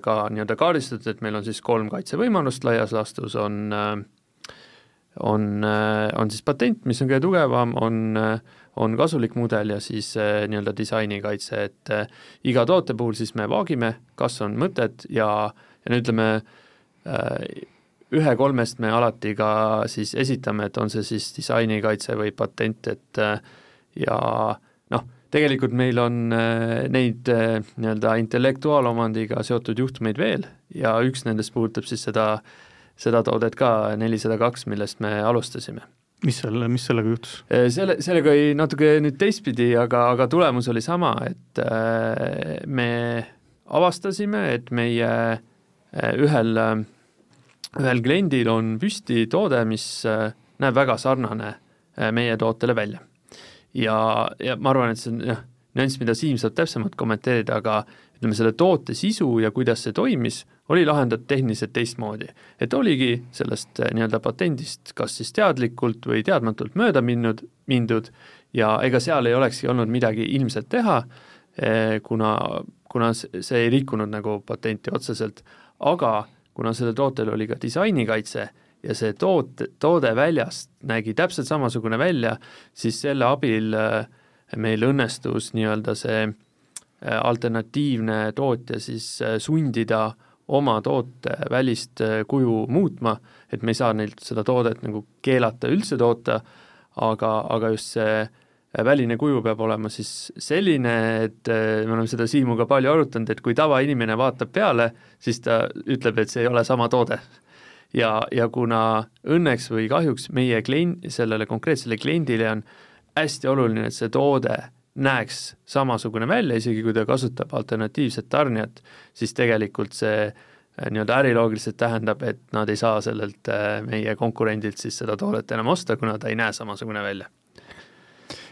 ka nii-öelda kaardistatud, et meil on siis kolm kaitsevõimalust laias laastus, on on, on siis patent, mis on kõige tugevam, on äh, on kasulik mudel ja siis äh, nii-öelda disainikaitse, et äh, iga toote puhul siis me vaagime, kas on mõtet ja, ja no ütleme äh,, ühe kolmest me alati ka siis esitame, et on see siis disainikaitse või patent, et äh, ja noh, tegelikult meil on äh, neid äh, nii-öelda intellektuaalomandiga seotud juhtumeid veel ja üks nendest puudutab siis seda, seda toodet ka, nelisada kaks, millest me alustasime. mis selle, mis sellega juhtus? Äh, selle, sellega oli natuke nüüd teistpidi, aga, aga tulemus oli sama, et me avastasime, et meie ühel, ühel kliendil on püsti toode, mis näeb väga sarnane meie tootele välja ja, ja ma arvan, et see on jah, nüanss, mida Siim saab täpsemalt kommenteerida, aga ütleme, selle toote sisu ja kuidas see toimis, oli lahendatud tehniliselt teistmoodi. et oligi sellest eh, nii-öelda patendist kas siis teadlikult või teadmatult mööda minnud, mindud ja ega seal ei olekski olnud midagi ilmselt teha, eh, kuna, kuna see ei rikkunud nagu patenti otseselt, aga kuna sellel tootel oli ka disainikaitse, ja see toote, toode väljast nägi täpselt samasugune välja, siis selle abil äh, meil õnnestus nii-öelda see äh, alternatiivne tootja siis äh, sundida oma toote välist kuju muutma, et me ei saa neilt seda toodet nagu keelata üldse toota, aga, aga just see väline kuju peab olema siis selline, et me oleme seda Siimuga palju arutanud, et kui tavainimene vaatab peale, siis ta ütleb, et see ei ole sama toode. Ja, ja kuna õnneks või kahjuks meie klient, sellele konkreetsele kliendile on hästi oluline, et see toode näeks samasugune välja, isegi kui ta kasutab alternatiivset tarnijat, siis tegelikult see äh, nii-öelda äriloogiliselt tähendab, et nad ei saa sellelt äh, meie konkurendilt siis seda toodet enam osta, kuna ta ei näe samasugune välja.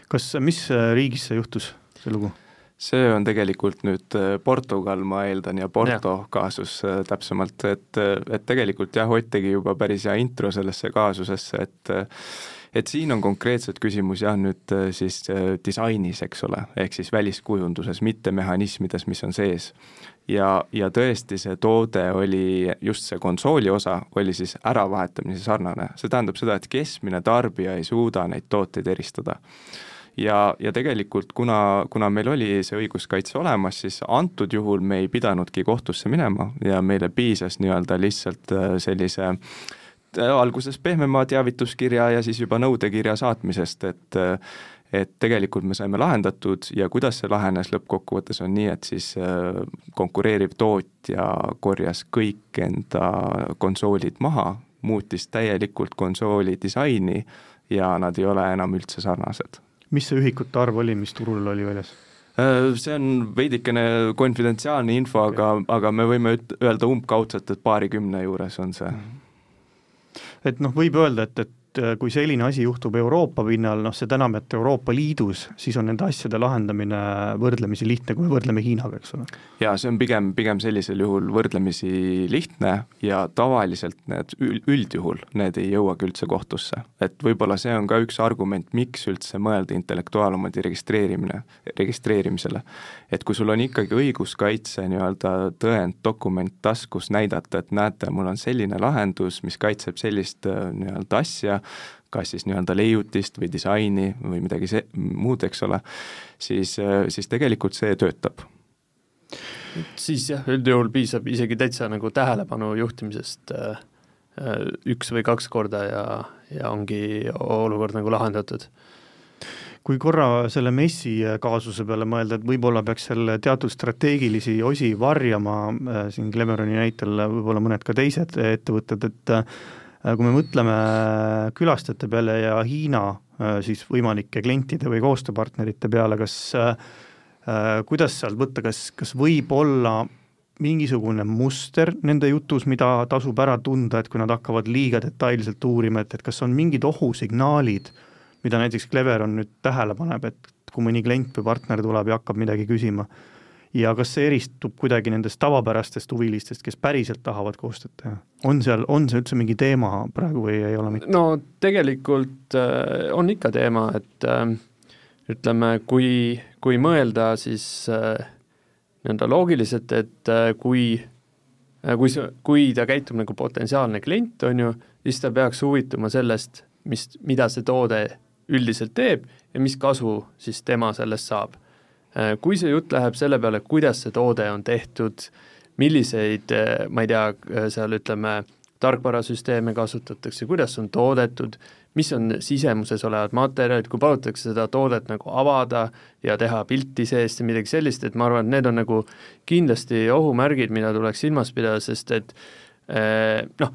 kas, mis äh, riigis see juhtus, see lugu? see on tegelikult nüüd Portugal, ma eeldan, ja Porto ja. kaasus täpsemalt, et, et tegelikult jah, Ott tegi juba päris hea intro sellesse kaasusesse, et et siin on konkreetselt küsimus jah, nüüd siis disainis, eks ole, ehk siis väliskujunduses, mitte mehhanismides, mis on sees. ja, ja tõesti, see toode oli, just see konsooli osa oli siis äravahetamine sarnane, see tähendab seda, et keskmine tarbija ei suuda neid tooteid eristada ja, ja tegelikult kuna, kuna meil oli see õiguskaitse olemas, siis antud juhul me ei pidanudki kohtusse minema ja meile piisas nii-öelda lihtsalt äh, sellise äh, alguses pehmema teavituskirja ja siis juba nõudekirja saatmisest, et äh, et tegelikult me saime lahendatud ja kuidas see lahenes lõppkokkuvõttes, on nii, et siis konkureeriv tootja korjas kõik enda konsoolid maha, muutis täielikult konsooli disaini ja nad ei ole enam üldse sarnased mis see ühikute arv oli, mis turul oli väljas? Äh, see on veidikene konfidentsiaalne info, aga, aga me võime üt-, öelda umbkaudselt, et paarikümne juures on see. Et noh, võib öelda, et, et et äh, kui selline asi juhtub Euroopa pinnal, noh seda enam, et Euroopa Liidus, siis on nende asjade lahendamine võrdlemisi lihtne, kui me võrdleme Hiinaga, eks ole. jaa, see on pigem, pigem sellisel juhul võrdlemisi lihtne ja tavaliselt need üldjuhul, need ei jõuagi üldse kohtusse. et võib-olla see on ka üks argument, miks üldse mõelda intellektuaalomandi registreerimine, registreerimisele. et kui sul on ikkagi õiguskaitse nii-öelda tõend, dokument taskus näidata, et näete, mul on selline lahendus, mis kaitseb sellist äh, nii-öelda asja, kas siis nii-öelda leiutist või disaini või midagi see, muud, eks ole, siis, siis tegelikult see töötab. siis jah, üldjuhul piisab isegi täitsa nagu tähelepanu juhtimisest äh, üks või kaks korda ja, ja ongi olukord nagu lahendatud kui korra selle messi kaasuse peale mõelda, et võib-olla peaks seal teatud strateegilisi osi varjama, äh, siin Cleveroni näitel võib-olla mõned ka teised ettevõtted, et Äh, kui me mõtleme külastajate peale ja Hiina äh, siis võimalike klientide või koostööpartnerite peale, kas äh, kuidas sealt võtta, kas, kas võib olla mingisugune muster nende jutus, mida tasub ära tunda, et kui nad hakkavad liiga detailselt uurima, et, et kas on mingid ohusignaalid, mida näiteks Clever on nüüd tähele paneb, et kui mõni klient või partner tuleb ja hakkab midagi küsima ja kas see eristub kuidagi nendest tavapärastest huvilistest, kes päriselt tahavad koostööd teha? on seal, on see üldse mingi teema praegu või ei ole mitte? no tegelikult äh, on ikka teema, et äh, ütleme, kui, kui mõelda, siis äh, nii-öelda loogiliselt, et äh, kui äh, kui see, kui ta käitub nagu potentsiaalne klient, on ju, siis ta peaks huvituma sellest, mis, mida see toode üldiselt teeb ja mis kasu siis tema sellest saab kui see jutt läheb selle peale, kuidas see toode on tehtud, milliseid, äh, ma ei tea, äh, seal ütleme, tarkvarasüsteeme kasutatakse, kuidas on toodetud, mis on sisemuses olevad materjalid, kui palutakse seda toodet nagu avada ja teha pilti seest ja midagi sellist, et ma arvan, et need on nagu kindlasti ohumärgid, mida tuleks silmas pidada, sest et noh,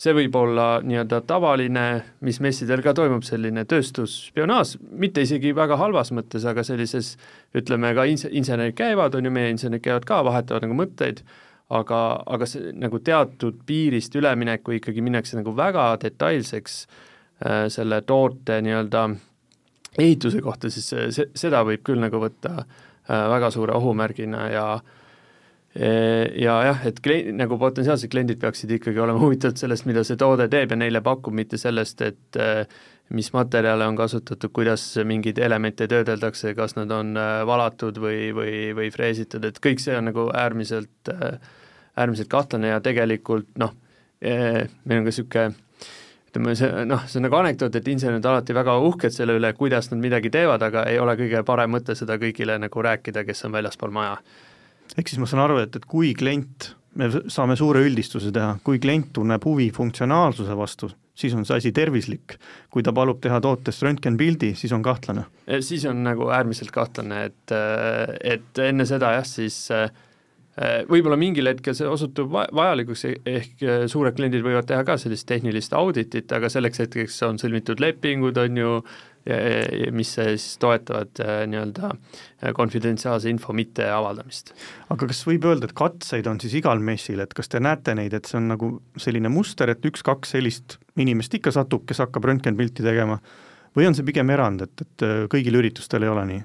see võib olla nii-öelda tavaline, mis messidel ka toimub, selline tööstusspionaaž, mitte isegi väga halvas mõttes, aga sellises ütleme, ka ins-, insenerid käivad, on ju, meie insenerid käivad ka, vahetavad nagu mõtteid, aga, aga see nagu teatud piirist ülemineku ikkagi minnakse nagu väga detailseks äh, selle toote nii-öelda ehituse kohta, siis see, seda võib küll nagu võtta äh, väga suure ohumärgina ja äh, ja jah, et klient, nagu potentsiaalsed kliendid peaksid ikkagi olema huvitatud sellest, mida see toode teeb ja neile pakub, mitte sellest, et äh, mis materjale on kasutatud, kuidas mingeid elemente töödeldakse, kas nad on äh, valatud või, või, või freesitud, et kõik see on nagu äärmiselt äh, äärmiselt kahtlane ja tegelikult noh, meil on ka niisugune ütleme, see noh, see on nagu anekdoot, et insenerid alati väga uhked selle üle, kuidas nad midagi teevad, aga ei ole kõige parem mõte seda kõigile nagu rääkida, kes on väljaspool maja. Ehk siis ma saan aru, et, et kui klient, me saame suure üldistuse teha, kui klient tunneb huvi funktsionaalsuse vastu, siis on see asi tervislik. kui ta palub teha tootest röntgenpildi, siis on kahtlane. Eh, siis on nagu äärmiselt kahtlane, et, eh, et enne seda jah, siis äh, Äh, võib-olla mingil hetkel see osutub vajalikuks, ehk äh, suured kliendid võivad teha ka sellist tehnilist auditit, aga selleks hetkeks on sõlmitud lepingud, on ju, mis siis toetavad äh, nii-öelda konfidentsiaalse info mitteavaldamist. aga kas võib öelda, et katseid on siis igal messil, et kas te näete neid, et see on nagu selline muster, et üks-kaks sellist inimest ikka satub, kes hakkab röntgenpilti tegema, või on see pigem erand, et, et kõigil üritustel ei ole nii?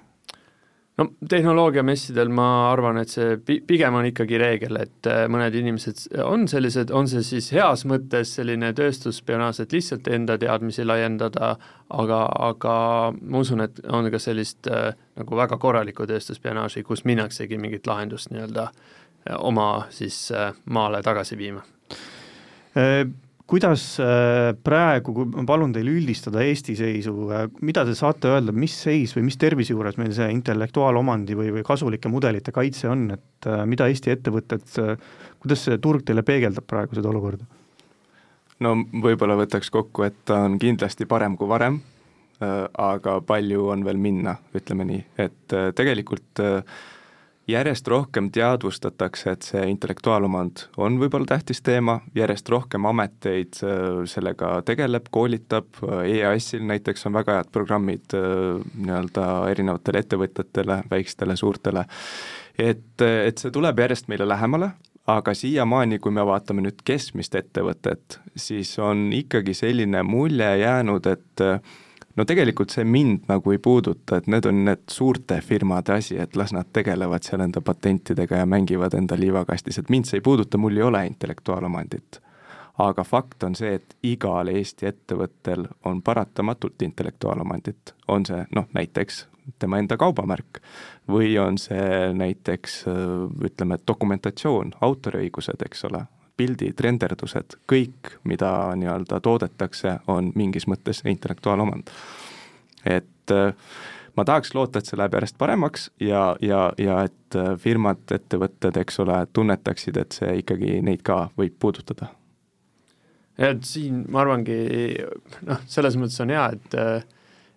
No tehnoloogiamessidel ma arvan, et see pi-, pigem on ikkagi reegel, et äh, mõned inimesed on sellised, on see siis heas mõttes selline tööstusspionaaž, et lihtsalt enda teadmisi laiendada, aga, aga ma usun, et on ka sellist äh, nagu väga korralikku tööstusspionaaži, kus minnaksegi mingit lahendust nii-öelda äh, oma siis äh, maale tagasi viima. Äh, kuidas äh, praegu, ma palun teil üldistada Eesti seisu, äh, mida te saate öelda, mis seis või mis tervise juures meil see intellektuaalomandi või, või kasulike mudelite kaitse on, et äh, mida Eesti ettevõtted, kuidas see turg teile peegeldab praegu seda olukorda? no võib-olla võtaks kokku, et ta on kindlasti parem kui varem, aga palju on veel minna, ütleme nii, et tegelikult äh, järjest rohkem teadvustatakse, et see intellektuaalomand on võib-olla tähtis teema, järjest rohkem ameteid äh, sellega tegeleb, koolitab, EAS-il näiteks on väga head programmid äh, nii-öelda erinevatele ettevõtjatele, väikestele, suurtele, et, et see tuleb järjest meile lähemale, aga siiamaani, kui me vaatame nüüd keskmist ettevõtet, siis on ikkagi selline mulje jäänud, et äh, no tegelikult see mind nagu ei puuduta, et need on need suurte firmade asi, et las nad tegelevad seal enda patentidega ja mängivad enda liivakastis, et mind see ei puuduta, mul ei ole intellektuaalomandit. aga fakt on see, et igal Eesti ettevõttel on paratamatult intellektuaalomandit, on see noh, näiteks tema enda kaubamärk või on see näiteks ütleme, dokumentatsioon, autoriõigused, eks ole, pildid, renderdused, kõik, mida nii-öelda toodetakse, on mingis mõttes intellektuaalomand. et äh, ma tahaks loota, et see läheb järjest paremaks ja, ja, ja et äh, firmad, ettevõtted, eks ole, tunnetaksid, et see ikkagi neid ka võib puudutada. et siin ma arvangi, noh, selles mõttes on hea, et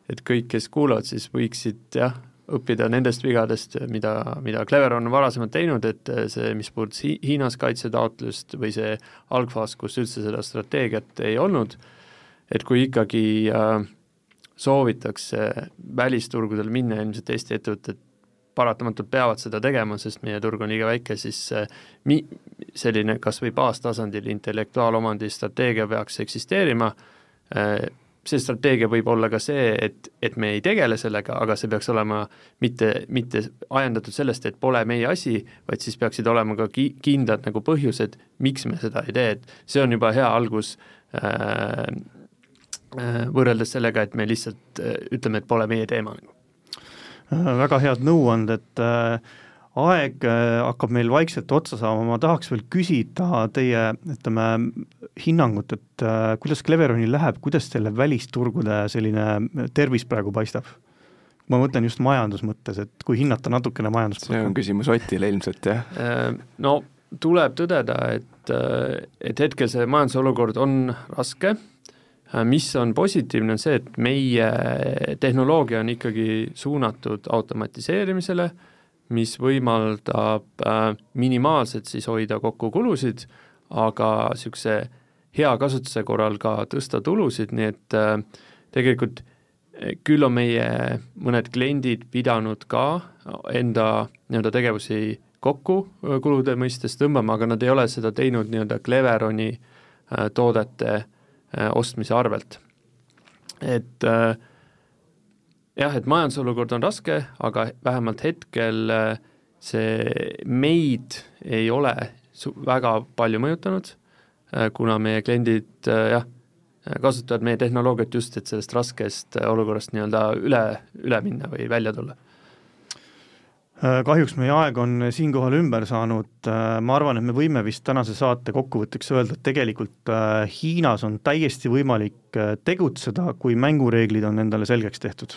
et kõik, kes kuulavad, siis võiksid jah, õppida nendest vigadest, mida, mida Clever on varasemalt teinud, et see, mis puudutas Hiinas kaitsetaotlust või see algfaas, kus üldse seda strateegiat ei olnud, et kui ikkagi äh, soovitakse välisturgudel minna, ilmselt Eesti ettevõtted paratamatult peavad seda tegema, sest meie turg on liiga väike, siis äh, mi-, selline kas või baastasandil intellektuaalomandi strateegia peaks eksisteerima äh,, see strateegia võib olla ka see, et, et me ei tegele sellega, aga see peaks olema mitte, mitte ajendatud sellest, et pole meie asi, vaid siis peaksid olema ka ki-, kindlad nagu põhjused, miks me seda ei tee, et see on juba hea algus äh, äh, võrreldes sellega, et me lihtsalt äh, ütleme, et pole meie teema. väga head nõuanded äh, aeg äh, hakkab meil vaikselt otsa saama, ma tahaks veel küsida teie, ütleme, hinnangut, et äh, kuidas Cleveronil läheb, kuidas teile välisturgude selline tervis praegu paistab? ma mõtlen just majandus mõttes, et kui hinnata natukene majandust. see on küsimus Otile ilmselt, jah? Äh, no tuleb tõdeda, et, et hetkel see majanduse olukord on raske, mis on positiivne, on see, et meie tehnoloogia on ikkagi suunatud automatiseerimisele, mis võimaldab minimaalselt siis hoida kokku kulusid, aga niisuguse hea kasutuse korral ka tõsta tulusid, nii et tegelikult küll on meie mõned kliendid pidanud ka enda nii-öelda tegevusi kokku kulude mõistes tõmbama, aga nad ei ole seda teinud nii-öelda Cleveroni toodete ostmise arvelt. et jah, et majandusolukord on raske, aga vähemalt hetkel see meid ei ole su-, väga palju mõjutanud, kuna meie kliendid jah, kasutavad meie tehnoloogiat just, et sellest raskest olukorrast nii-öelda üle, üle minna või välja tulla Äh, kahjuks meie aeg on siinkohal ümber saanud, äh, ma arvan, et me võime vist tänase saate kokkuvõtteks öelda, et tegelikult äh, Hiinas on täiesti võimalik tegutseda, kui mängureeglid on endale selgeks tehtud.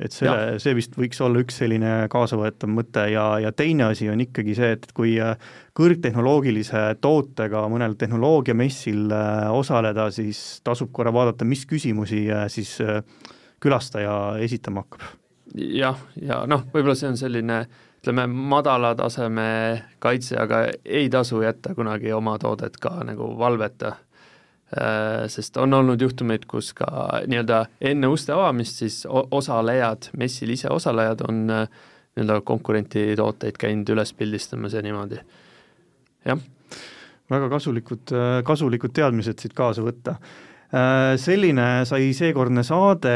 Et selle, see vist võiks olla üks selline kaasavõetav mõte ja, ja teine asi on ikkagi see, et kui kõrgtehnoloogilise tootega mõnel tehnoloogiamessil osaleda, siis tasub korra vaadata, mis küsimusi siis külastaja esitama hakkab jah, ja noh, võib-olla see on selline ütleme, madala taseme kaitse, aga ei tasu jätta kunagi oma toodet ka nagu valveta. Äh, sest on olnud juhtumeid, kus ka nii-öelda enne uste avamist siis osalejad, messil ise osalejad on äh, nii-öelda konkurenti tooteid käinud üles pildistamas ja niimoodi, jah. väga kasulikud, äh, kasulikud teadmised siit kaasa võtta selline sai seekordne saade,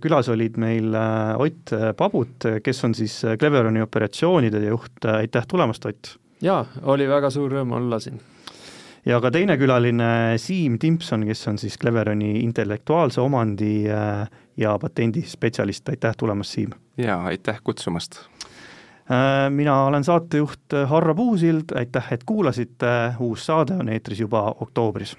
külas olid meil Ott Pabut, kes on siis Cleveroni operatsioonide juht, aitäh tulemast, Ott! jaa, oli väga suur rõõm olla siin. Ja ka teine külaline, Siim Timpson, kes on siis Cleveroni intellektuaalse omandi ja patendispetsialist, aitäh tulemast, Siim! jaa, aitäh kutsumast! Mina olen saatejuht Harro Puusild, aitäh, et kuulasite, uus saade on eetris juba oktoobris